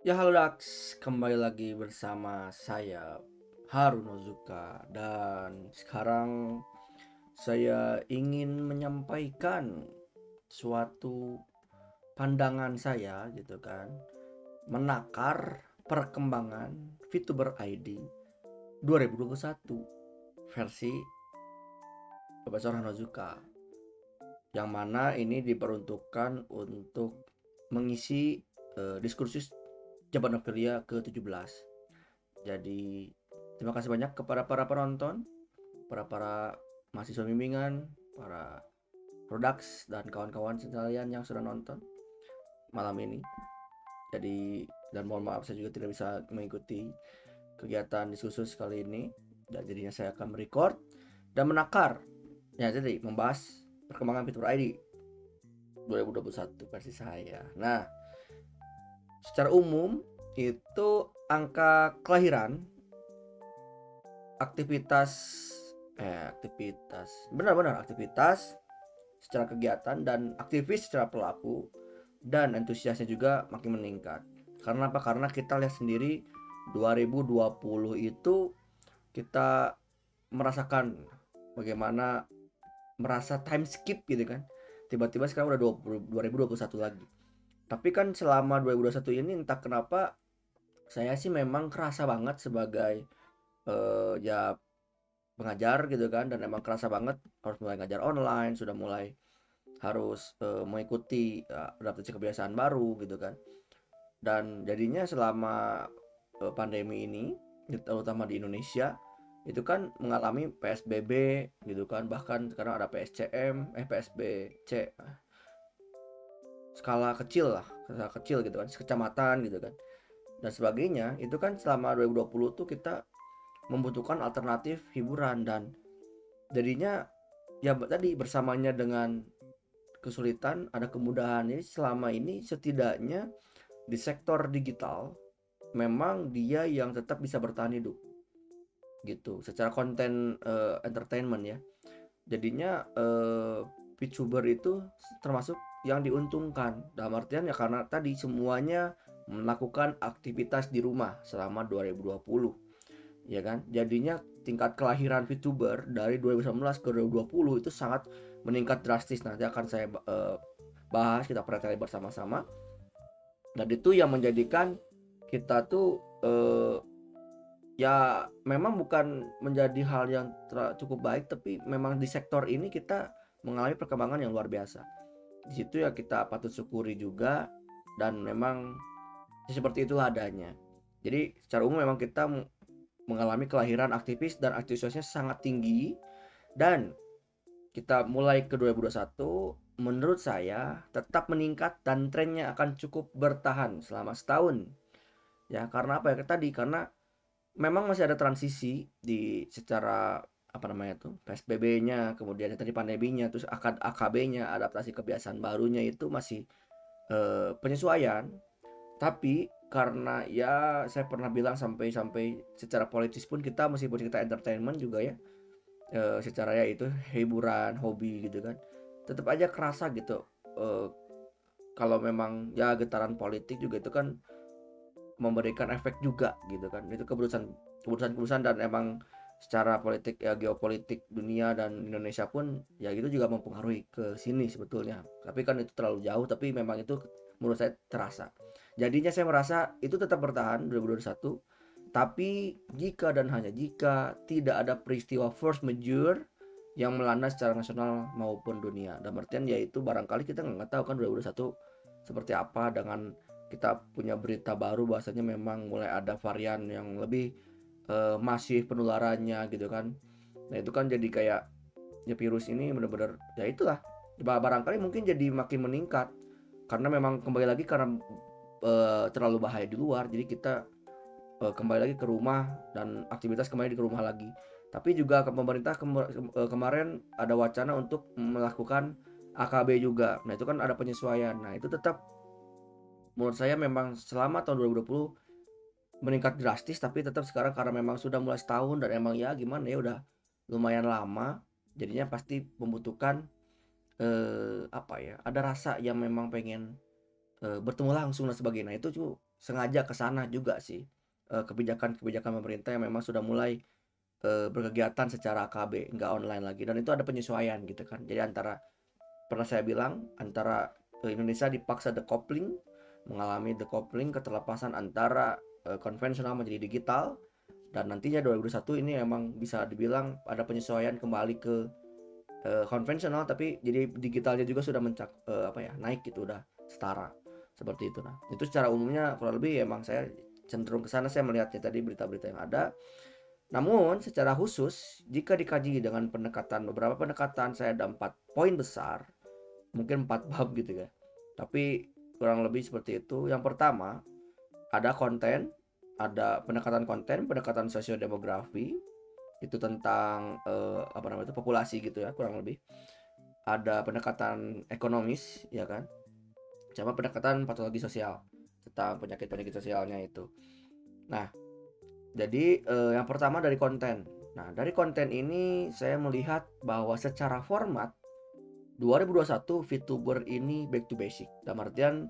Ya halo Dax, kembali lagi bersama saya Harun Ozuka. Dan sekarang saya ingin menyampaikan suatu pandangan saya gitu kan menakar perkembangan VTuber ID 2021 versi Profesor Hanozuka yang mana ini diperuntukkan untuk mengisi uh, diskursus Jabat Novelia ke-17. Jadi terima kasih banyak kepada para penonton, para para mahasiswa bimbingan, para products dan kawan-kawan sekalian yang sudah nonton malam ini. Jadi dan mohon maaf saya juga tidak bisa mengikuti kegiatan diskusi kali ini dan jadinya saya akan merecord dan menakar ya jadi membahas perkembangan fitur ID 2021 versi saya. Nah, secara umum itu angka kelahiran aktivitas eh aktivitas benar-benar aktivitas secara kegiatan dan aktivis secara pelaku dan antusiasnya juga makin meningkat. Karena apa? Karena kita lihat sendiri 2020 itu kita merasakan bagaimana merasa time skip gitu kan. Tiba-tiba sekarang udah 20, 2021 lagi tapi kan selama 2021 ini entah kenapa saya sih memang kerasa banget sebagai uh, ya pengajar gitu kan dan emang kerasa banget harus mulai ngajar online sudah mulai harus uh, mengikuti uh, adaptasi kebiasaan baru gitu kan. Dan jadinya selama uh, pandemi ini terutama di Indonesia itu kan mengalami PSBB gitu kan bahkan sekarang ada PSCM eh PSBC skala kecil lah skala kecil gitu kan kecamatan gitu kan. Dan sebagainya itu kan selama 2020 tuh kita membutuhkan alternatif hiburan dan jadinya ya tadi bersamanya dengan kesulitan ada kemudahan. Ini selama ini setidaknya di sektor digital memang dia yang tetap bisa bertahan hidup. Gitu secara konten uh, entertainment ya. Jadinya uh, VTuber itu termasuk yang diuntungkan. Dalam artian ya karena tadi semuanya melakukan aktivitas di rumah selama 2020 ya kan? Jadinya tingkat kelahiran VTuber dari 2019 ke 2020 itu sangat meningkat drastis. Nanti akan saya uh, bahas kita perhatikan bersama-sama. Dan itu yang menjadikan kita tuh uh, ya memang bukan menjadi hal yang cukup baik tapi memang di sektor ini kita mengalami perkembangan yang luar biasa di situ ya kita patut syukuri juga dan memang seperti itulah adanya. Jadi secara umum memang kita mengalami kelahiran aktivis dan aktivitasnya sangat tinggi dan kita mulai ke 2021 menurut saya tetap meningkat dan trennya akan cukup bertahan selama setahun. Ya karena apa ya? Tadi karena memang masih ada transisi di secara apa namanya tuh PSBB-nya kemudian tadi pandeminya terus akad AKB-nya adaptasi kebiasaan barunya itu masih uh, penyesuaian. Tapi karena ya saya pernah bilang sampai sampai secara politis pun kita meskipun kita entertainment juga ya uh, secara ya itu hiburan hobi gitu kan tetap aja kerasa gitu uh, kalau memang ya getaran politik juga itu kan memberikan efek juga gitu kan. Itu keputusan keputusan keputusan dan emang secara politik ya geopolitik dunia dan Indonesia pun ya gitu juga mempengaruhi ke sini sebetulnya. Tapi kan itu terlalu jauh tapi memang itu menurut saya terasa. Jadinya saya merasa itu tetap bertahan 2021 tapi jika dan hanya jika tidak ada peristiwa force majeure yang melanda secara nasional maupun dunia. Dan artian yaitu barangkali kita nggak tahu kan 2021 seperti apa dengan kita punya berita baru bahasanya memang mulai ada varian yang lebih uh, masih penularannya gitu kan. Nah itu kan jadi kayak ya virus ini benar-benar ya itulah. Barangkali mungkin jadi makin meningkat. Karena memang kembali lagi karena uh, terlalu bahaya di luar jadi kita uh, kembali lagi ke rumah dan aktivitas kembali ke rumah lagi. Tapi juga ke pemerintah kem kemarin ada wacana untuk melakukan AKB juga. Nah itu kan ada penyesuaian. Nah itu tetap menurut saya memang selama tahun 2020 meningkat drastis tapi tetap sekarang karena memang sudah mulai setahun dan emang ya gimana ya udah lumayan lama jadinya pasti membutuhkan eh, apa ya ada rasa yang memang pengen eh, bertemu langsung dan sebagainya. Nah, itu tuh sengaja ke sana juga sih uh, kebijakan-kebijakan pemerintah yang memang sudah mulai uh, berkegiatan secara KB nggak online lagi. Dan itu ada penyesuaian gitu kan. Jadi antara pernah saya bilang antara uh, Indonesia dipaksa decoupling mengalami decoupling keterlepasan antara uh, konvensional menjadi digital dan nantinya 2021 ini emang bisa dibilang ada penyesuaian kembali ke uh, konvensional tapi jadi digitalnya juga sudah mencak uh, apa ya naik gitu udah setara seperti itu. Nah itu secara umumnya kurang lebih emang saya cenderung ke sana saya melihatnya tadi berita-berita yang ada. Namun secara khusus jika dikaji dengan pendekatan beberapa pendekatan saya ada empat poin besar mungkin empat bab gitu ya. Tapi kurang lebih seperti itu. Yang pertama ada konten ada pendekatan konten, pendekatan sosiodemografi itu tentang uh, apa namanya itu populasi gitu ya kurang lebih. Ada pendekatan ekonomis ya kan. Sama pendekatan patologi sosial tentang penyakit-penyakit sosialnya itu. Nah, jadi uh, yang pertama dari konten. Nah, dari konten ini saya melihat bahwa secara format 2021 VTuber ini back to basic. Dalam artian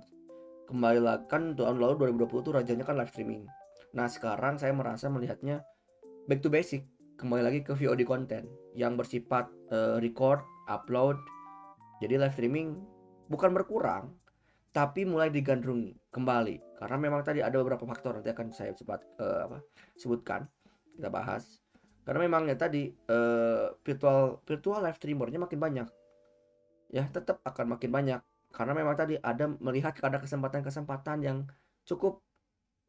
kembali lagi kan tahun lalu 2020 itu rajanya kan live streaming Nah sekarang saya merasa melihatnya back to basic, kembali lagi ke VOD konten yang bersifat uh, record, upload. Jadi live streaming bukan berkurang, tapi mulai digandrungi kembali. Karena memang tadi ada beberapa faktor nanti akan saya uh, apa, sebutkan kita bahas. Karena memangnya tadi uh, virtual virtual live streamernya makin banyak. Ya tetap akan makin banyak. Karena memang tadi ada melihat ada kesempatan-kesempatan yang cukup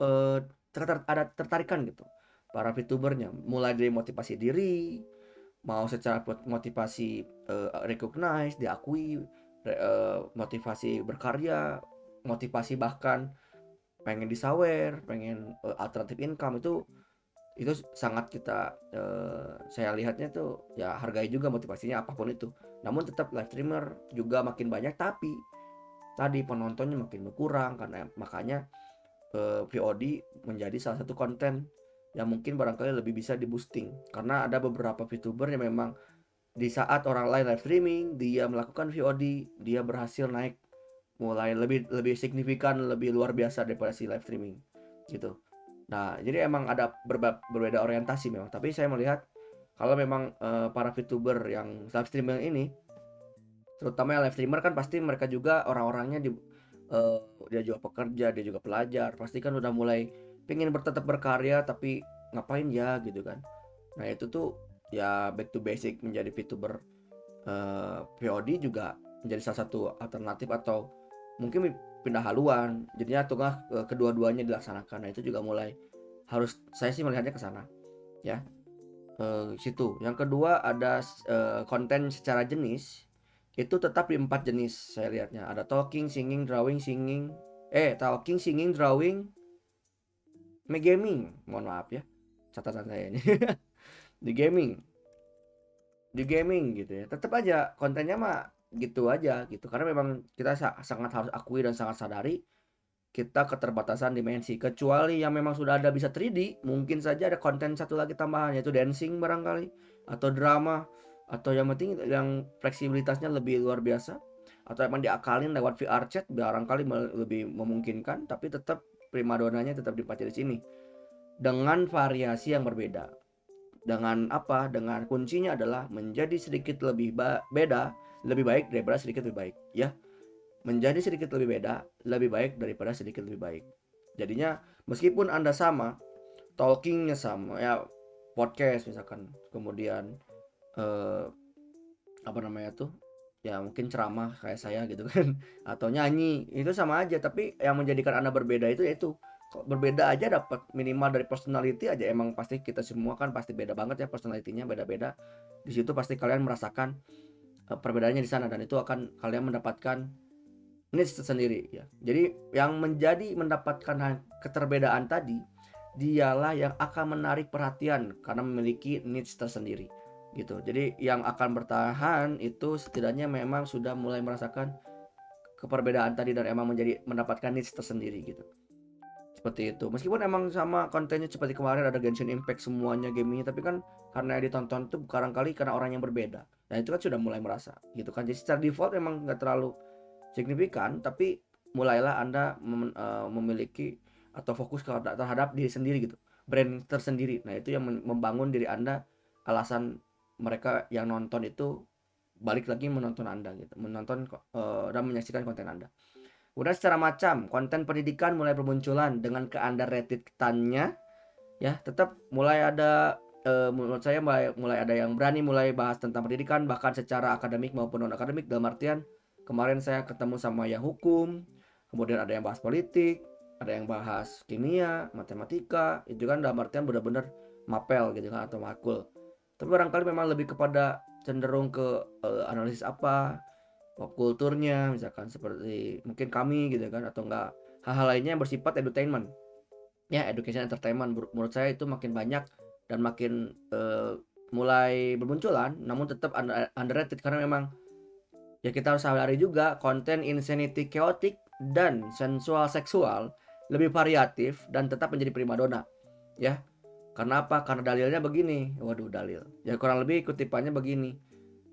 uh, ter ada tertarikan gitu. Para VTubernya mulai dari motivasi diri mau secara motivasi uh, recognize diakui uh, motivasi berkarya motivasi bahkan pengen disawer pengen uh, alternatif income itu itu sangat kita uh, saya lihatnya tuh ya hargai juga motivasinya apa pun itu. Namun tetap live streamer juga makin banyak tapi tadi penontonnya makin berkurang karena makanya uh, eh, VOD menjadi salah satu konten yang mungkin barangkali lebih bisa di boosting karena ada beberapa VTuber yang memang di saat orang lain live streaming dia melakukan VOD dia berhasil naik mulai lebih lebih signifikan lebih luar biasa daripada si live streaming gitu. Nah jadi emang ada berba, berbeda orientasi memang. Tapi saya melihat kalau memang uh, para VTuber yang live streaming ini terutama yang live streamer kan pasti mereka juga orang-orangnya di uh, dia juga pekerja dia juga pelajar. Pasti kan udah mulai pengen bertetap berkarya tapi ngapain ya gitu kan. Nah itu tuh ya back to basic menjadi VTuber uh, VOD juga menjadi salah satu alternatif atau mungkin pindah haluan. Jadinya tengah uh, kedua-duanya dilaksanakan. Nah itu juga mulai harus saya sih melihatnya ke sana ya. Uh, situ. Yang kedua ada uh, konten secara jenis itu tetap di empat jenis saya lihatnya. Ada talking singing drawing singing. Eh talking singing drawing. Gaming. Mohon maaf ya catatan saya ini. Di gaming. Di gaming gitu ya. Tetap aja kontennya mah gitu aja gitu. Karena memang kita sangat harus akui dan sangat sadari kita keterbatasan dimensi. Kecuali yang memang sudah ada bisa 3D mungkin saja ada konten satu lagi tambahan yaitu dancing barangkali atau drama atau yang penting yang fleksibilitasnya lebih luar biasa. Atau emang diakalin lewat VR chat barangkali lebih memungkinkan tapi tetap primadonanya tetap dipakai di sini. Dengan variasi yang berbeda. Dengan apa? Dengan kuncinya adalah menjadi sedikit lebih beda lebih baik daripada sedikit lebih baik ya. Menjadi sedikit lebih beda lebih baik daripada sedikit lebih baik. Jadinya meskipun anda sama talkingnya sama ya podcast misalkan kemudian uh, apa namanya tuh ya mungkin ceramah kayak saya gitu kan atau nyanyi itu sama aja. Tapi yang menjadikan anda berbeda itu yaitu kok berbeda aja dapat minimal dari personality aja. Emang pasti kita semua kan pasti beda banget ya personalitinya beda-beda. Di situ pasti kalian merasakan uh, perbedaannya di sana dan itu akan kalian mendapatkan niche tersendiri ya. Jadi yang menjadi mendapatkan keterbedaan tadi dialah yang akan menarik perhatian karena memiliki niche tersendiri gitu. Jadi yang akan bertahan itu setidaknya memang sudah mulai merasakan keperbedaan tadi dan emang menjadi mendapatkan niche tersendiri gitu. Seperti itu. Meskipun emang sama kontennya seperti kemarin ada Genshin Impact semuanya gamingnya, tapi kan karena yang ditonton itu barangkali karena orang yang berbeda. Nah itu kan sudah mulai merasa gitu kan. Jadi secara default emang nggak terlalu signifikan, tapi mulailah anda mem uh, memiliki atau fokus terhadap diri sendiri gitu brand tersendiri nah itu yang membangun diri anda alasan mereka yang nonton itu balik lagi menonton anda gitu menonton uh, dan menyaksikan konten anda Kemudian secara macam, konten pendidikan mulai bermunculan dengan ke underrated-nya ya, tetap mulai ada e, menurut saya mulai mulai ada yang berani mulai bahas tentang pendidikan bahkan secara akademik maupun non akademik dalam artian kemarin saya ketemu sama yang hukum, kemudian ada yang bahas politik, ada yang bahas kimia, matematika, itu kan dalam artian benar-benar mapel gitu kan atau makul. Tapi barangkali memang lebih kepada cenderung ke e, analisis apa, pop kulturnya misalkan seperti mungkin kami gitu kan atau enggak hal-hal lainnya yang bersifat entertainment. Ya education entertainment. Menurut saya itu makin banyak dan makin uh, mulai bermunculan namun tetap underrated. Karena memang ya kita harus sadari juga konten insanity chaotic dan sensual seksual lebih variatif dan tetap menjadi primadona. Ya karena apa karena dalilnya begini waduh dalil ya kurang lebih kutipannya begini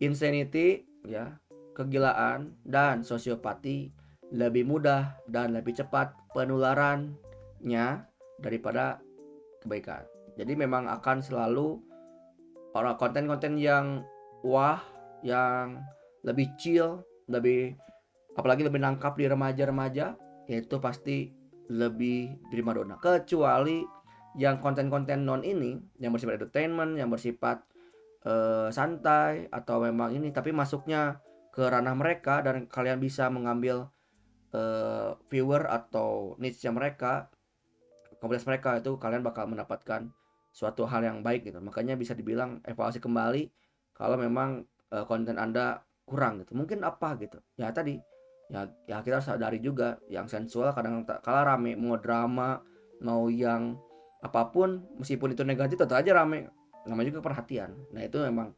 insanity ya kegilaan, dan sosiopati lebih mudah dan lebih cepat penularannya daripada kebaikan. Jadi memang akan selalu orang konten-konten yang wah, yang lebih chill, lebih apalagi lebih nangkap di remaja-remaja, itu pasti lebih primadona. Kecuali yang konten-konten non ini yang bersifat entertainment, yang bersifat uh, santai atau memang ini tapi masuknya ke ranah mereka dan kalian bisa mengambil uh, viewer atau niche mereka komunitas mereka itu kalian bakal mendapatkan suatu hal yang baik gitu. Makanya bisa dibilang evaluasi kembali kalau memang uh, konten anda kurang gitu. Mungkin apa gitu? Ya tadi ya ya kita sadari juga yang sensual kadang kala rame mau drama mau yang apa pun meskipun itu negatif tetap aja rame. Namanya juga perhatian. Nah itu memang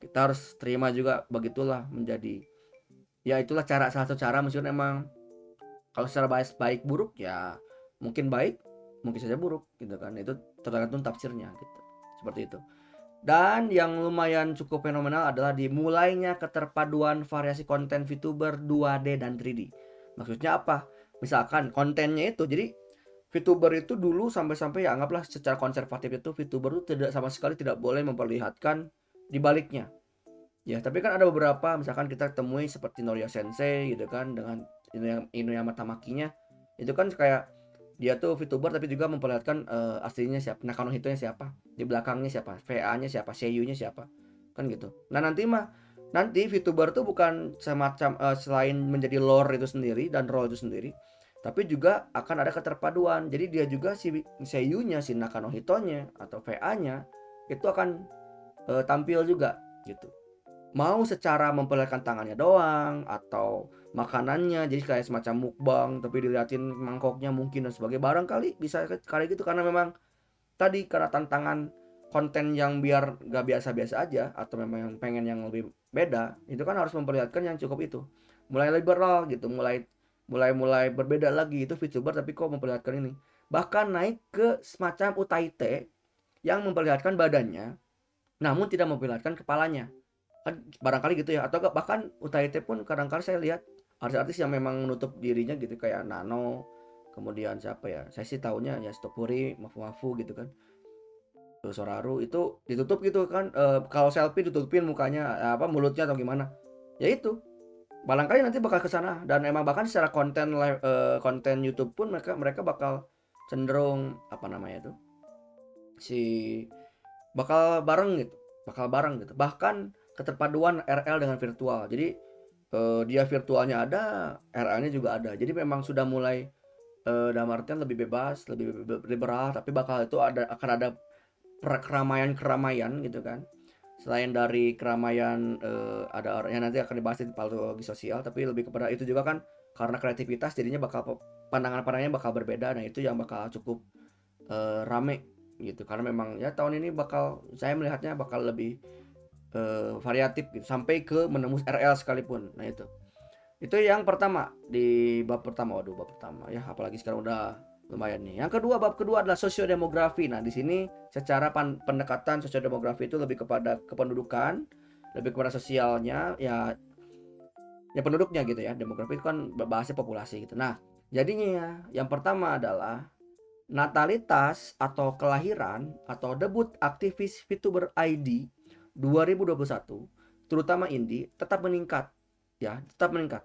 kita harus terima juga begitulah menjadi ya itulah cara salah satu cara meskipun emang kalau secara baik baik buruk ya mungkin baik mungkin saja buruk gitu kan. Itu tergantung tafsirnya gitu. Seperti itu. Dan yang lumayan cukup fenomenal adalah dimulainya keterpaduan variasi konten VTuber 2D dan 3D. Maksudnya apa? Misalkan kontennya itu jadi VTuber itu dulu sampai-sampai ya anggaplah secara konservatif itu VTuber itu tidak sama sekali tidak boleh memperlihatkan di baliknya. Ya, tapi kan ada beberapa misalkan kita temui seperti Norio Sensei gitu kan dengan Inuyama Tamakinya itu kan kayak dia tuh VTuber tapi juga memperlihatkan uh, aslinya siapa, Nakano Hitonya siapa, di belakangnya siapa, VA-nya siapa, Seiyu-nya siapa. Kan gitu. Nah, nanti mah nanti VTuber tuh bukan semacam uh, selain menjadi lore itu sendiri dan role itu sendiri, tapi juga akan ada keterpaduan. Jadi dia juga si Seiyu-nya, si Nakano Hitonya atau VA-nya itu akan uh, tampil juga gitu. Mau secara memperlihatkan tangannya doang atau makanannya jadi kayak semacam mukbang tapi diliatin mangkoknya mungkin dan sebagai barang kali bisa kali gitu karena memang tadi karena tantangan konten yang biar gak biasa-biasa aja atau memang yang pengen yang lebih beda itu kan harus memperlihatkan yang cukup itu. Mulai liberal gitu. Mulai mulai mulai berbeda lagi itu VTuber tapi kok memperlihatkan ini. Bahkan naik ke semacam utaite yang memperlihatkan badannya namun tidak memperlihatkan kepalanya. Kan barangkali gitu ya. Atau bahkan UTIT pun kadang-kadang saya lihat artis-artis yang memang menutup dirinya gitu kayak Nano kemudian siapa ya? Saya sih tahunya ya Stopuri Mafu Mafu gitu kan. Soraru itu ditutup gitu kan. E, kalau selfie ditutupin mukanya apa mulutnya atau gimana. Ya itu barangkali nanti bakal ke sana. Dan emang bahkan secara konten live e, konten YouTube pun mereka mereka bakal cenderung apa namanya itu si bakal bareng gitu. Bakal bareng gitu. Bahkan keterpaduan RL dengan virtual. Jadi uh, dia virtualnya ada RL-nya juga ada. Jadi memang sudah mulai uh, dalam artian lebih bebas lebih liberal tapi bakal itu ada akan ada keramaian keramaian gitu kan selain dari keramaian uh, ada orang yang nanti akan dibahas di patologi sosial tapi lebih kepada itu juga kan karena kreativitas jadinya bakal pandangan-pandangannya bakal berbeda. Nah itu yang bakal cukup uh, rame gitu. Karena memang ya tahun ini bakal saya melihatnya bakal lebih uh, variatif gitu sampai ke menembus RL sekalipun. Nah itu. Itu yang pertama di bab pertama. Waduh bab pertama ya apalagi sekarang udah lumayan nih. Yang kedua bab kedua adalah sosiodemografi. Nah di sini secara pendekatan sosiodemografi itu lebih kepada kependudukan lebih kepada sosialnya ya ya penduduknya gitu ya. Demografi itu kan bahasnya populasi gitu. Nah jadinya yang pertama adalah natalitas atau kelahiran atau debut aktivis VTuber ID 2021 terutama indie tetap meningkat ya tetap meningkat.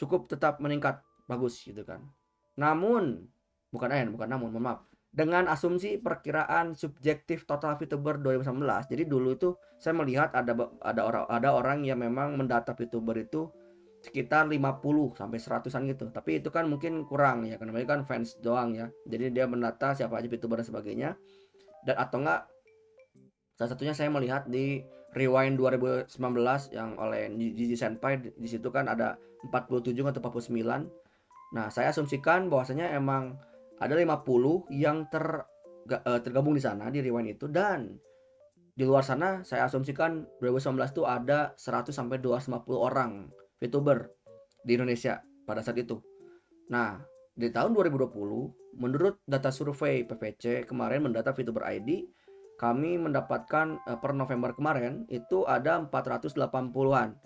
Cukup tetap meningkat bagus gitu kan. Namun bukan eh bukan namun mohon maaf dengan asumsi perkiraan subjektif total VTuber 2019 jadi dulu itu saya melihat ada ada orang ada orang yang memang mendata VTuber itu sekitar 50 sampai 100-an gitu. Tapi itu kan mungkin kurang ya karena mereka kan fans doang ya. Jadi dia mendata siapa aja VTuber dan sebagainya. Dan atau enggak salah satunya saya melihat di Rewind 2019 yang oleh Gigi Senpai di situ kan ada 47 atau 49. Nah, saya asumsikan bahwasanya emang ada 50 yang ter eh, tergabung di sana di Rewind itu dan di luar sana saya asumsikan 2019 itu ada 100 sampai 250 orang VTuber di Indonesia pada saat itu. Nah, di tahun 2020, menurut data survei PPC kemarin mendata VTuber ID, kami mendapatkan eh, per November kemarin itu ada 480-an.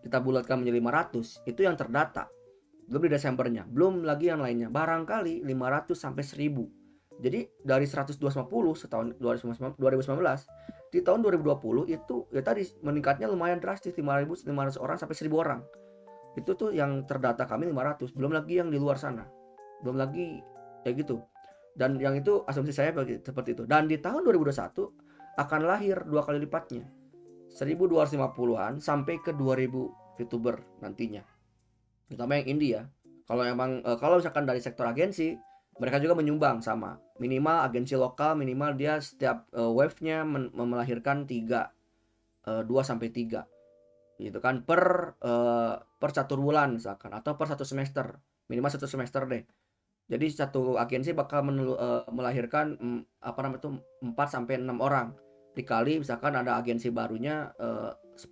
Kita bulatkan menjadi 500, itu yang terdata. Belum di Desembernya, belum lagi yang lainnya. Barangkali 500 sampai 1000. Jadi dari 150 setahun 2019, di tahun 2020 itu ya tadi meningkatnya lumayan drastis. 5.500 orang sampai 1.000 orang. Itu tuh yang terdata kami 500 belum lagi yang di luar sana. Belum lagi kayak gitu. Dan yang itu asumsi saya seperti itu. Dan di tahun 2021 akan lahir dua kali lipatnya. 1250-an sampai ke 2000 VTuber nantinya terutama yang indie ya. Kalau emang eh, kalau misalkan dari sektor agensi mereka juga menyumbang sama. Minimal agensi lokal minimal dia setiap uh, wave-nya melahirkan tiga uh, dua sampai tiga. Gitu kan per uh, per satu bulan misalkan atau per satu semester. Minimal satu semester deh. Jadi satu agensi bakal uh, melahirkan um, apa namanya itu 4 sampai enam orang. Dikali misalkan ada agensi barunya uh, 10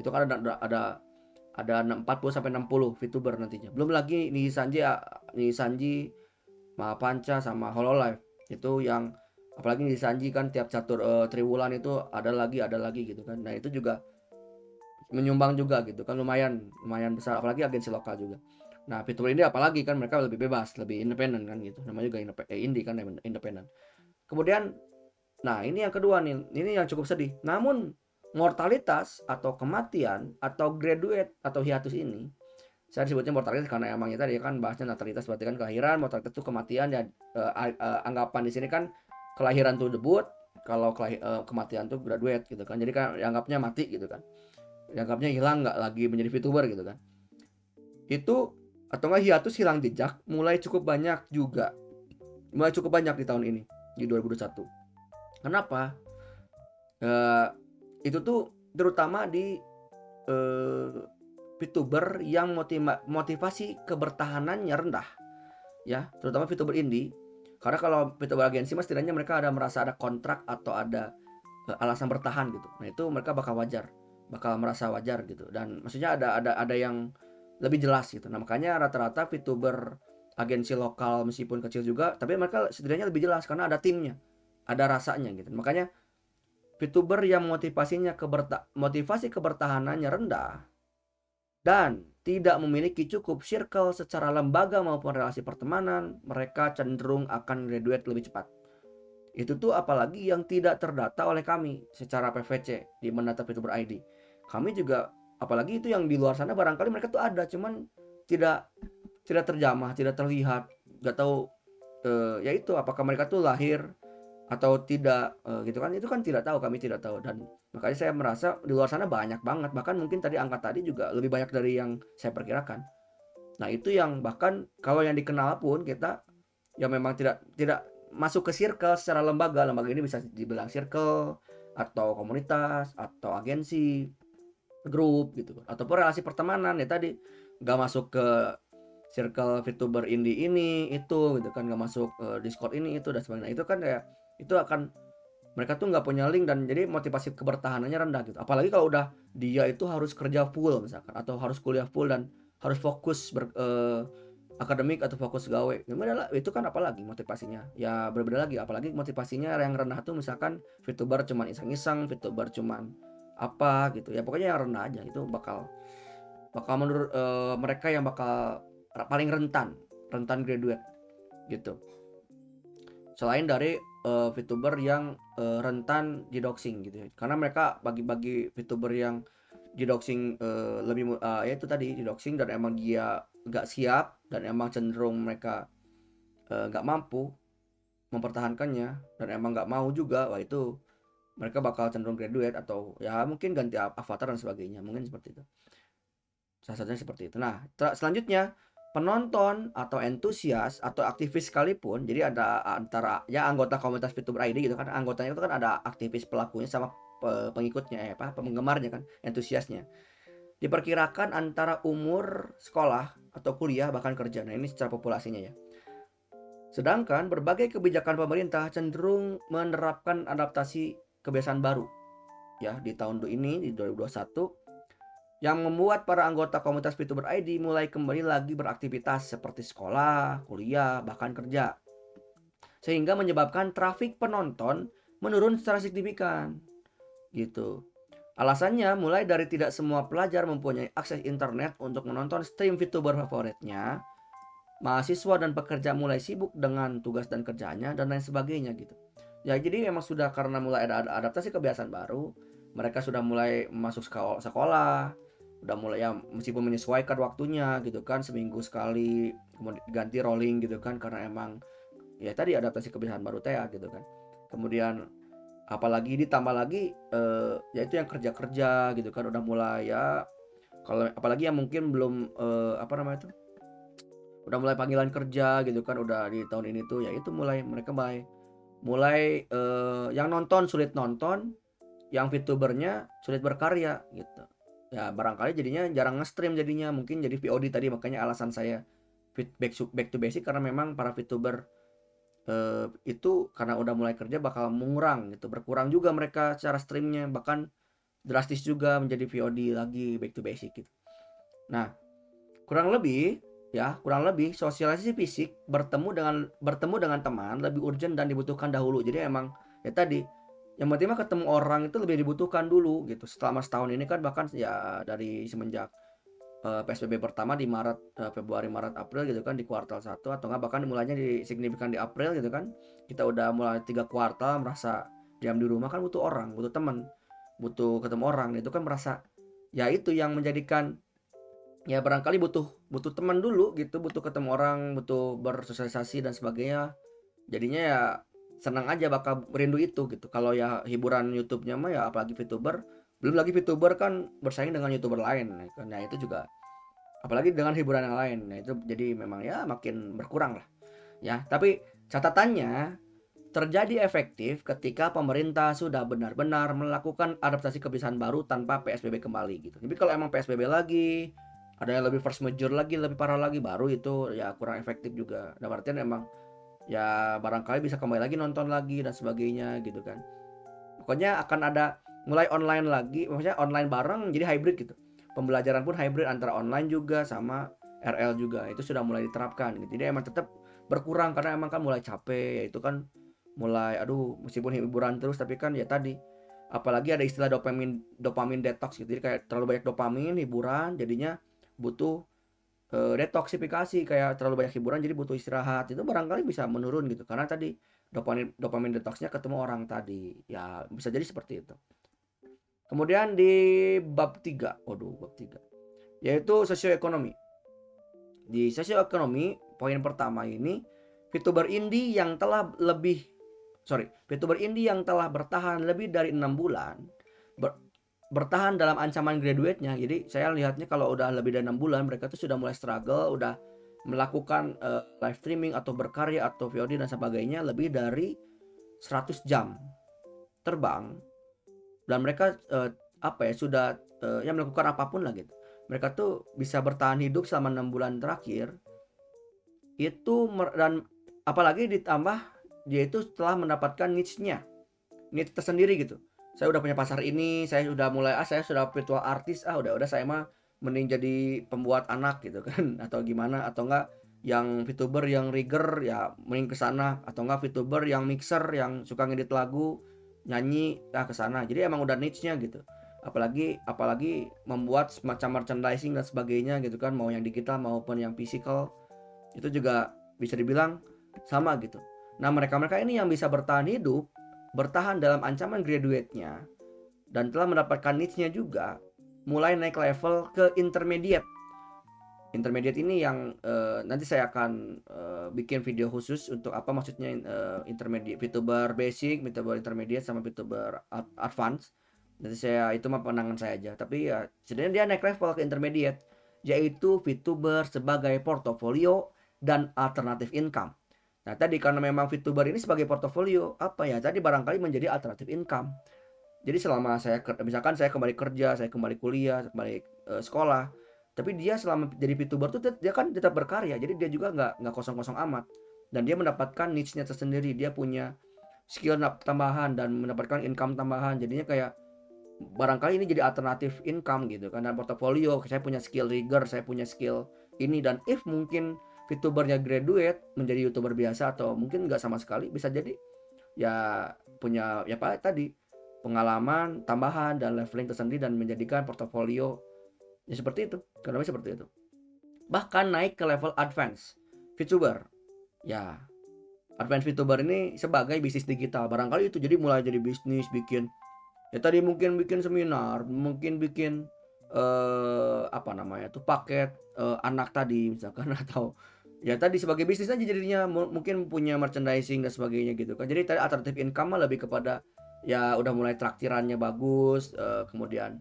itu kan ada ada 40 sampai 60 VTuber nantinya. Belum lagi nih Sanji nih Sanji Mahapanca sama Hololive. Itu yang apalagi di Sanji kan tiap catur uh, triwulan itu ada lagi ada lagi gitu kan. Nah itu juga menyumbang juga gitu kan lumayan lumayan besar. Apalagi agensi lokal juga. Nah fitur ini apalagi kan mereka lebih bebas lebih independen kan gitu. Namanya juga eh, indie kan independen. Kemudian nah ini yang kedua nih. Ini yang cukup sedih. Namun mortalitas atau kematian atau graduate atau hiatus ini saya disebutnya mortalitas karena emang ya tadi kan bahasnya natalitas berarti kan kelahiran mortalitas itu kematian ya uh, uh, anggapan di sini kan kelahiran tuh debut kalau kelahir, uh, kematian tuh graduate gitu kan. Jadi kan anggapnya mati gitu kan. Anggapnya hilang nggak lagi menjadi VTuber gitu kan. Itu atau nggak hiatus hilang jejak mulai cukup banyak juga. Mulai cukup banyak di tahun ini di 2021 kenapa? Uh, itu tuh terutama di uh, VTuber yang motiva motivasi kebertahanannya rendah. Ya, terutama VTuber indie. Karena kalau VTuber agensi mas setidaknya mereka ada merasa ada kontrak atau ada uh, alasan bertahan gitu. Nah, itu mereka bakal wajar, bakal merasa wajar gitu. Dan maksudnya ada ada ada yang lebih jelas gitu. Nah, makanya rata-rata VTuber agensi lokal meskipun kecil juga, tapi mereka setidaknya lebih jelas karena ada timnya, ada rasanya gitu. Makanya VTuber yang motivasinya keberta motivasi kebertahanannya rendah dan tidak memiliki cukup circle secara lembaga maupun relasi pertemanan, mereka cenderung akan graduate lebih cepat. Itu tuh apalagi yang tidak terdata oleh kami secara PVC di mendata VTuber ID. Kami juga apalagi itu yang di luar sana barangkali mereka tuh ada cuman tidak tidak terjamah, tidak terlihat, nggak tahu eh, ya itu apakah mereka tuh lahir atau tidak uh, gitu kan. Itu kan tidak tahu kami tidak tahu. Dan makanya saya merasa di luar sana banyak banget. Bahkan mungkin tadi angka tadi juga lebih banyak dari yang saya perkirakan. Nah itu yang bahkan kalau yang dikenal pun kita yang memang tidak tidak masuk ke circle secara lembaga. Lembaga ini bisa dibilang circle atau komunitas atau agensi grup gitu. Ataupun relasi pertemanan. Ya tadi nggak masuk ke circle VTuber indie ini itu gitu kan. Nggak masuk uh, Discord ini itu dan sebagainya. Itu kan kayak itu akan mereka tuh nggak punya link dan jadi motivasi kebertahanannya rendah gitu. Apalagi kalau udah dia itu harus kerja full misalkan atau harus kuliah full dan harus fokus ber, uh, akademik atau fokus gawe. Gimana itu kan apalagi motivasinya. Ya berbeda lagi. Apalagi motivasinya yang rendah tuh misalkan VTuber cuman iseng-iseng VTuber cuman apa gitu. Ya pokoknya yang rendah aja. Itu bakal bakal menurut uh, mereka yang bakal paling rentan rentan graduate gitu. Selain dari uh, VTuber yang uh, rentan di doxing gitu ya. Karena mereka bagi-bagi VTuber yang di doxing uh, lebih uh, ya itu tadi di doxing dan emang dia nggak siap dan emang cenderung mereka nggak uh, mampu mempertahankannya dan emang nggak mau juga wah itu mereka bakal cenderung graduate atau ya mungkin ganti avatar dan sebagainya. Mungkin seperti itu. Salah satunya seperti itu. Nah selanjutnya penonton atau entusias atau aktivis sekalipun jadi ada antara ya anggota komunitas VTuber ID gitu kan anggotanya itu kan ada aktivis pelakunya sama pengikutnya ya apa penggemarnya kan entusiasnya diperkirakan antara umur sekolah atau kuliah bahkan kerja. Nah ini secara populasinya ya. Sedangkan berbagai kebijakan pemerintah cenderung menerapkan adaptasi kebiasaan baru ya di tahun ini di 2021 yang membuat para anggota komunitas VTuber ID mulai kembali lagi beraktivitas seperti sekolah, kuliah, bahkan kerja. Sehingga menyebabkan trafik penonton menurun secara signifikan. Gitu. Alasannya mulai dari tidak semua pelajar mempunyai akses internet untuk menonton stream VTuber favoritnya, mahasiswa dan pekerja mulai sibuk dengan tugas dan kerjanya dan lain sebagainya gitu. Ya jadi memang sudah karena mulai ada adaptasi kebiasaan baru, mereka sudah mulai masuk sekolah, udah mulai ya meskipun menyesuaikan waktunya gitu kan seminggu sekali kemudian ganti rolling gitu kan karena emang ya tadi adaptasi kebiasaan baru teh gitu kan. Kemudian apalagi ditambah lagi eh, ya itu yang kerja kerja gitu kan udah mulai ya kalau apalagi yang mungkin belum eh, apa namanya itu udah mulai panggilan kerja gitu kan udah di tahun ini tuh ya itu mulai mereka mulai mulai eh, yang nonton sulit nonton yang VTubernya sulit berkarya gitu ya barangkali jadinya jarang nge-stream jadinya. Mungkin jadi VOD tadi makanya alasan saya back to, back to basic karena memang para VTuber uh, itu karena udah mulai kerja bakal mengurang gitu. Berkurang juga mereka secara streamnya bahkan drastis juga menjadi VOD lagi back to basic gitu. Nah kurang lebih ya kurang lebih sosialisasi fisik bertemu dengan bertemu dengan teman lebih urgent dan dibutuhkan dahulu. Jadi emang ya tadi yang penting mah ketemu orang itu lebih dibutuhkan dulu gitu. Selama setahun ini kan bahkan ya dari semenjak eh, PSBB pertama di Maret uh, Februari Maret April gitu kan di kuartal 1 atau enggak bahkan mulainya di signifikan di April gitu kan kita udah mulai tiga kuartal merasa diam di rumah kan butuh orang butuh teman butuh ketemu orang. Itu kan merasa ya itu yang menjadikan ya barangkali butuh butuh teman dulu gitu butuh ketemu orang butuh bersosialisasi dan sebagainya. Jadinya ya senang aja bakal rindu itu gitu kalau ya hiburan YouTube-nya mah ya apalagi VTuber belum lagi VTuber kan bersaing dengan YouTuber lain nah itu juga apalagi dengan hiburan yang lain nah itu jadi memang ya makin berkurang lah ya tapi catatannya terjadi efektif ketika pemerintah sudah benar-benar melakukan adaptasi kebiasaan baru tanpa PSBB kembali gitu. Jadi kalau emang PSBB lagi, ada yang lebih first major lagi, lebih parah lagi, baru itu ya kurang efektif juga. Nah, artian emang ya barangkali bisa kembali lagi nonton lagi dan sebagainya gitu kan. Pokoknya akan ada mulai online lagi maksudnya online bareng jadi hybrid gitu. Pembelajaran pun hybrid antara online juga sama RL juga itu sudah mulai diterapkan gitu. Jadi emang tetap berkurang karena emang kan mulai capek ya itu kan mulai aduh meskipun hiburan terus tapi kan ya tadi apalagi ada istilah dopamin dopamin detox gitu. Jadi kayak terlalu banyak dopamin hiburan jadinya butuh uh, detoksifikasi kayak terlalu banyak hiburan jadi butuh istirahat. Itu barangkali bisa menurun gitu karena tadi dopamin dopamin detoxnya ketemu orang tadi. Ya bisa jadi seperti itu. Kemudian di bab 3 waduh bab 3 yaitu sosioekonomi. Di sosioekonomi poin pertama ini VTuber indie yang telah lebih sorry VTuber indie yang telah bertahan lebih dari enam bulan bertahan dalam ancaman graduate-nya. Jadi saya lihatnya kalau udah lebih dari enam bulan mereka tuh sudah mulai struggle, udah melakukan uh, live streaming atau berkarya atau VOD dan sebagainya lebih dari 100 jam terbang dan mereka uh, apa ya sudah uh, yang melakukan apa pun lah gitu. Mereka tuh bisa bertahan hidup selama enam bulan terakhir itu dan apalagi ditambah dia itu setelah mendapatkan niche-nya niche tersendiri gitu saya udah punya pasar ini saya sudah mulai ah saya sudah virtual artis ah udah udah saya mah mending jadi pembuat anak gitu kan atau gimana atau enggak yang VTuber yang rigger ya mending ke sana atau enggak VTuber yang mixer yang suka ngedit lagu nyanyi ya ke sana. Jadi emang udah niche-nya gitu. Apalagi apalagi membuat semacam merchandising dan sebagainya gitu kan mau yang digital maupun yang physical itu juga bisa dibilang sama gitu. Nah, mereka-mereka ini yang bisa bertahan hidup, bertahan dalam ancaman graduate-nya dan telah mendapatkan niche-nya juga, mulai naik level ke intermediate. Intermediate ini yang uh, nanti saya akan uh, bikin video khusus untuk apa maksudnya uh, intermediate, VTuber basic, VTuber intermediate sama VTuber advance. Nanti saya itu mah penangan saya aja. Tapi ya sebenarnya dia naik level ke intermediate yaitu VTuber sebagai portofolio dan alternatif income. Nah tadi karena memang VTuber ini sebagai portofolio apa ya tadi barangkali menjadi alternatif income. Jadi selama saya misalkan saya kembali kerja, saya kembali kuliah, kembali uh, sekolah, tapi dia selama jadi VTuber tuh dia kan tetap berkarya jadi dia juga nggak nggak kosong-kosong amat dan dia mendapatkan niche-nya tersendiri dia punya skill tambahan dan mendapatkan income tambahan jadinya kayak barangkali ini jadi alternatif income gitu dan portofolio saya punya skill rigger saya punya skill ini dan if mungkin VTubernya graduate menjadi youtuber biasa atau mungkin nggak sama sekali bisa jadi ya punya ya pak tadi pengalaman tambahan dan leveling tersendiri dan menjadikan portofolio Ya seperti itu, karena seperti itu. Bahkan naik ke level advance VTuber. Ya, advance VTuber ini sebagai bisnis digital. Barangkali itu jadi mulai jadi bisnis bikin ya tadi mungkin bikin seminar, mungkin bikin eh apa namanya tuh paket uh, anak tadi misalkan atau ya tadi sebagai bisnis aja jadinya mungkin punya merchandising dan sebagainya gitu kan. Jadi tadi alternatif income lebih kepada ya udah mulai traktirannya bagus uh, kemudian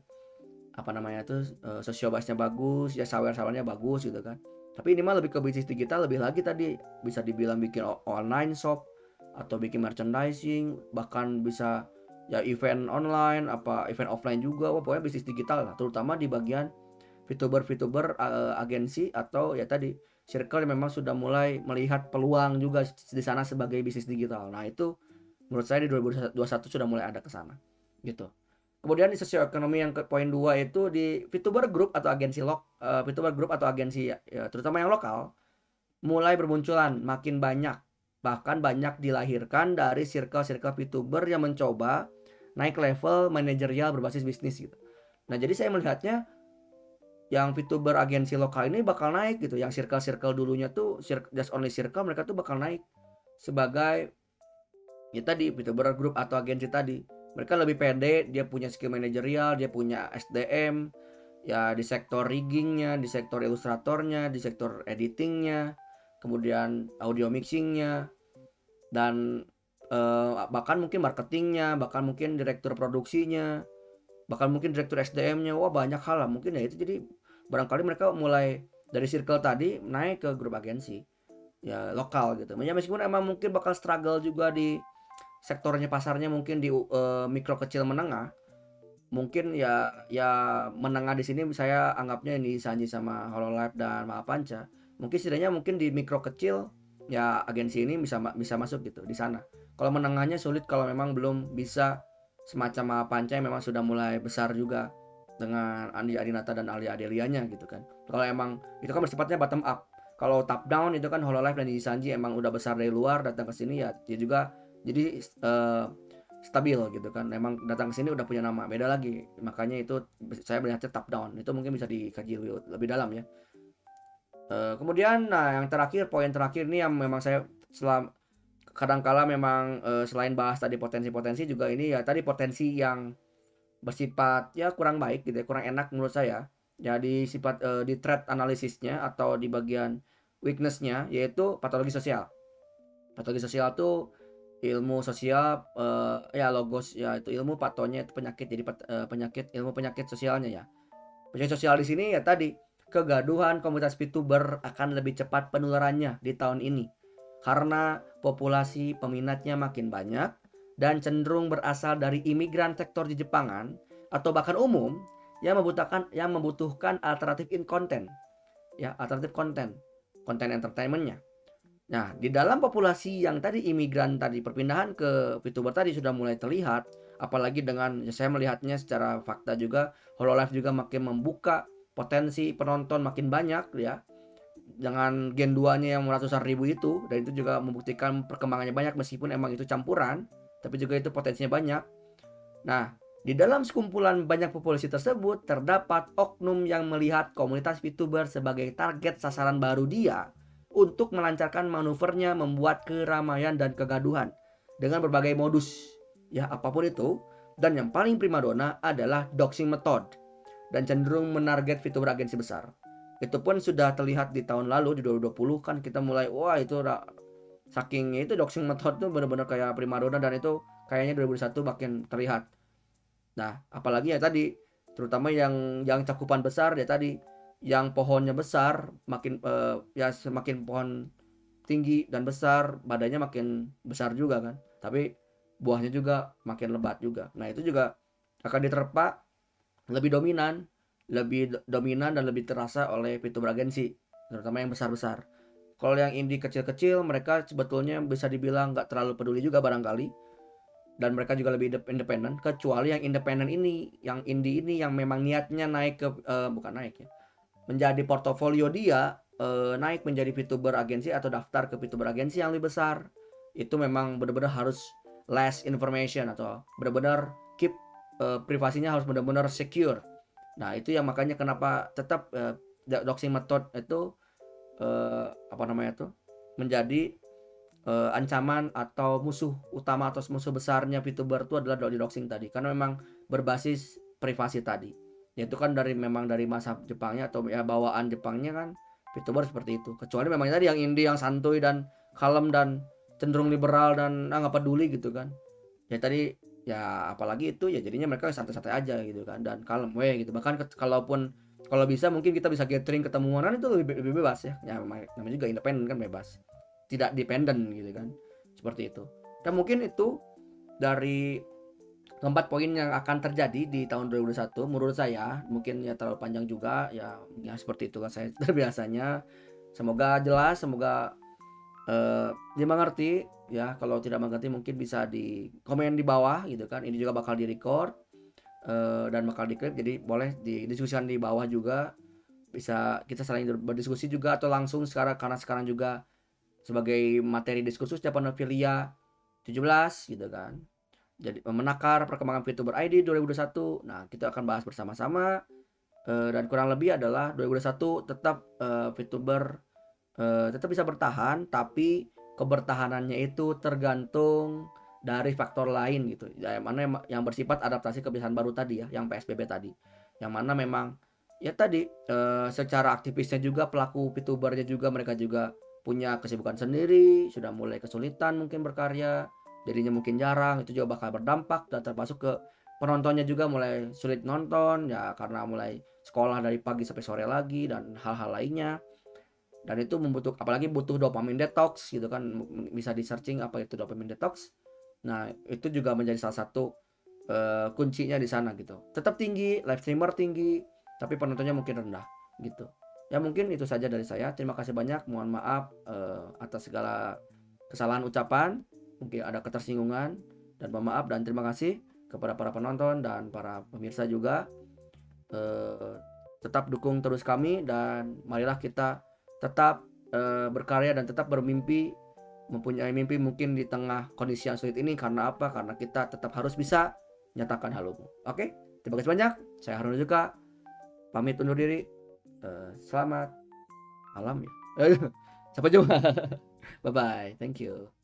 apa namanya tuh uh, sosiobasnya bagus ya sawer sawernya bagus gitu kan. Tapi ini mah lebih ke bisnis digital lebih lagi tadi bisa dibilang bikin online shop atau bikin merchandising bahkan bisa ya event online apa event offline juga wah pokoknya bisnis digital lah terutama di bagian VTuber VTuber uh, agensi atau ya tadi circle yang memang sudah mulai melihat peluang juga di sana sebagai bisnis digital. Nah itu menurut saya di 2021 sudah mulai ada ke sana gitu. Kemudian di sosioekonomi yang ke poin dua itu di VTuber Group atau agensi lok uh, VTuber Group atau agensi ya, ya, terutama yang lokal mulai bermunculan makin banyak. Bahkan banyak dilahirkan dari circle-circle VTuber yang mencoba naik level manajerial berbasis bisnis gitu. Nah, jadi saya melihatnya yang VTuber agensi lokal ini bakal naik gitu. Yang circle-circle dulunya tuh just only circle mereka tuh bakal naik sebagai ya tadi VTuber group atau agensi tadi. Mereka lebih pede dia punya skill manajerial dia punya SDM ya di sektor riggingnya di sektor ilustratornya di sektor editingnya kemudian audio mixingnya dan uh, bahkan mungkin marketingnya bahkan mungkin direktur produksinya bahkan mungkin direktur SDM-nya wah banyak hal lah. Mungkin ya itu jadi barangkali mereka mulai dari circle tadi naik ke grup agensi ya lokal gitu. Ya meskipun emang mungkin bakal struggle juga di sektornya pasarnya mungkin di uh, mikro kecil menengah mungkin ya ya menengah di sini saya anggapnya ini Sanji sama Hololive dan Maapanca mungkin setidaknya mungkin di mikro kecil ya agensi ini bisa bisa masuk gitu di sana. Kalau menengahnya sulit kalau memang belum bisa semacam Maapanca yang memang sudah mulai besar juga dengan Andi Adinata dan Ali Adelianya gitu kan. Kalau emang itu kan bersifatnya bottom up. Kalau top down itu kan Hololive dan Sanji emang udah besar dari luar datang ke sini ya dia juga jadi uh, stabil gitu kan. Memang datang ke sini udah punya nama beda lagi. Makanya itu saya melihatnya top down. Itu mungkin bisa dikaji lebih, lebih dalam ya. Uh, kemudian nah yang terakhir poin terakhir ini yang memang saya selam kadangkala memang uh, selain bahas tadi potensi-potensi juga ini ya tadi potensi yang bersifat ya kurang baik gitu ya kurang enak menurut saya. Jadi sifat uh, di threat analisisnya atau di bagian weaknessnya yaitu patologi sosial. Patologi sosial tuh ilmu sosial uh, ya logos ya itu ilmu patonya itu penyakit. Jadi uh, penyakit ilmu penyakit sosialnya ya. Penyakit sosial di sini ya tadi kegaduhan komunitas VTuber akan lebih cepat penularannya di tahun ini. Karena populasi peminatnya makin banyak dan cenderung berasal dari imigran sektor di Jepangan atau bahkan umum yang membutuhkan yang membutuhkan alternatif in content. Ya alternatif konten konten entertainmentnya. Nah, di dalam populasi yang tadi imigran tadi perpindahan ke VTuber tadi sudah mulai terlihat, apalagi dengan ya saya melihatnya secara fakta juga Hololive juga makin membuka potensi penonton makin banyak ya. Dengan gen 2-nya yang ratusan ribu itu dan itu juga membuktikan perkembangannya banyak meskipun emang itu campuran, tapi juga itu potensinya banyak. Nah, di dalam sekumpulan banyak populasi tersebut terdapat oknum yang melihat komunitas VTuber sebagai target sasaran baru dia untuk melancarkan manuvernya membuat keramaian dan kegaduhan dengan berbagai modus. Ya apa pun itu. Dan yang paling primadona adalah doxing method dan cenderung menarget fitur agensi besar. Itu pun sudah terlihat di tahun lalu di 2020 kan kita mulai wah itu saking itu doxing method tuh benar-benar kayak primadona dan itu kayaknya 2021 makin terlihat. Nah apalagi ya tadi terutama yang yang cakupan besar ya tadi yang pohonnya besar makin uh, ya semakin pohon tinggi dan besar badannya makin besar juga kan. Tapi buahnya juga makin lebat juga. Nah itu juga akan diterpa lebih dominan lebih dominan dan lebih terasa oleh pintu beragensi terutama yang besar-besar kalau yang indie kecil-kecil mereka sebetulnya bisa dibilang nggak terlalu peduli juga barangkali dan mereka juga lebih independen kecuali yang independen ini yang indie ini yang memang niatnya naik ke uh, bukan naik ya menjadi portofolio dia e, naik menjadi VTuber agensi atau daftar ke VTuber agensi yang lebih besar itu memang benar-benar harus less information atau benar-benar keep e, privasinya harus benar-benar secure. Nah, itu yang makanya kenapa tetap e, doxing method itu e, apa namanya itu menjadi e, ancaman atau musuh utama atau musuh besarnya VTuber itu adalah doxing tadi. Karena memang berbasis privasi tadi. Ya itu kan dari memang dari masa Jepangnya atau ya bawaan Jepangnya kan VTuber seperti itu. Kecuali memang tadi yang indie yang santuy dan kalem dan cenderung liberal dan ah, nggak peduli gitu kan. Ya tadi ya apalagi itu ya jadinya mereka santai-santai aja gitu kan. Dan kalem weh gitu. Bahkan kalaupun kalau bisa mungkin kita bisa gathering ketemuan kan itu lebih, lebih bebas ya. Ya namanya juga independen kan bebas. Tidak dependen gitu kan seperti itu. Dan mungkin itu dari keempat poin yang akan terjadi di tahun 2021 menurut saya mungkin ya terlalu panjang juga ya ya seperti itu kan saya terbiasanya. Semoga jelas semoga uh, dia mengerti ya. Kalau tidak mengerti mungkin bisa di komen di bawah gitu kan. Ini juga bakal di record uh, dan bakal di clip jadi boleh didiskusikan di bawah juga. Bisa kita saling berdiskusi juga atau langsung sekarang karena sekarang juga sebagai materi diskursus Japan Filia 17 gitu kan. Jadi menakar perkembangan VTuber ID 2021. Nah, kita akan bahas bersama-sama. Uh, dan kurang lebih adalah 2021 tetap uh, VTuber uh, tetap bisa bertahan tapi kebertahanannya itu tergantung dari faktor lain gitu. Yang mana yang, bersifat adaptasi kebiasaan baru tadi ya, yang PSBB tadi. Yang mana memang ya tadi uh, secara aktivisnya juga pelaku VTubernya juga mereka juga punya kesibukan sendiri, sudah mulai kesulitan mungkin berkarya jadinya mungkin jarang itu juga bakal berdampak dan termasuk ke penontonnya juga mulai sulit nonton ya karena mulai sekolah dari pagi sampai sore lagi dan hal-hal lainnya dan itu membutuhkan apalagi butuh dopamin detox gitu kan bisa di searching apa itu dopamin detox nah itu juga menjadi salah satu uh, kuncinya di sana gitu. Tetap tinggi live streamer tinggi tapi penontonnya mungkin rendah gitu. Ya mungkin itu saja dari saya. Terima kasih banyak. Mohon maaf uh, atas segala kesalahan ucapan. Mungkin ada ketersinggungan. Dan pemaaf dan terima kasih kepada para penonton dan para pemirsa juga. Eh, tetap dukung terus kami dan marilah kita tetap eh, berkarya dan tetap bermimpi mempunyai mimpi mungkin di tengah kondisi yang sulit ini karena apa? Karena kita tetap harus bisa nyatakan halumu oke? Terima kasih banyak. Saya Harun juga pamit undur diri. Uh, selamat malam ya. Sampai jumpa. Bye bye thank you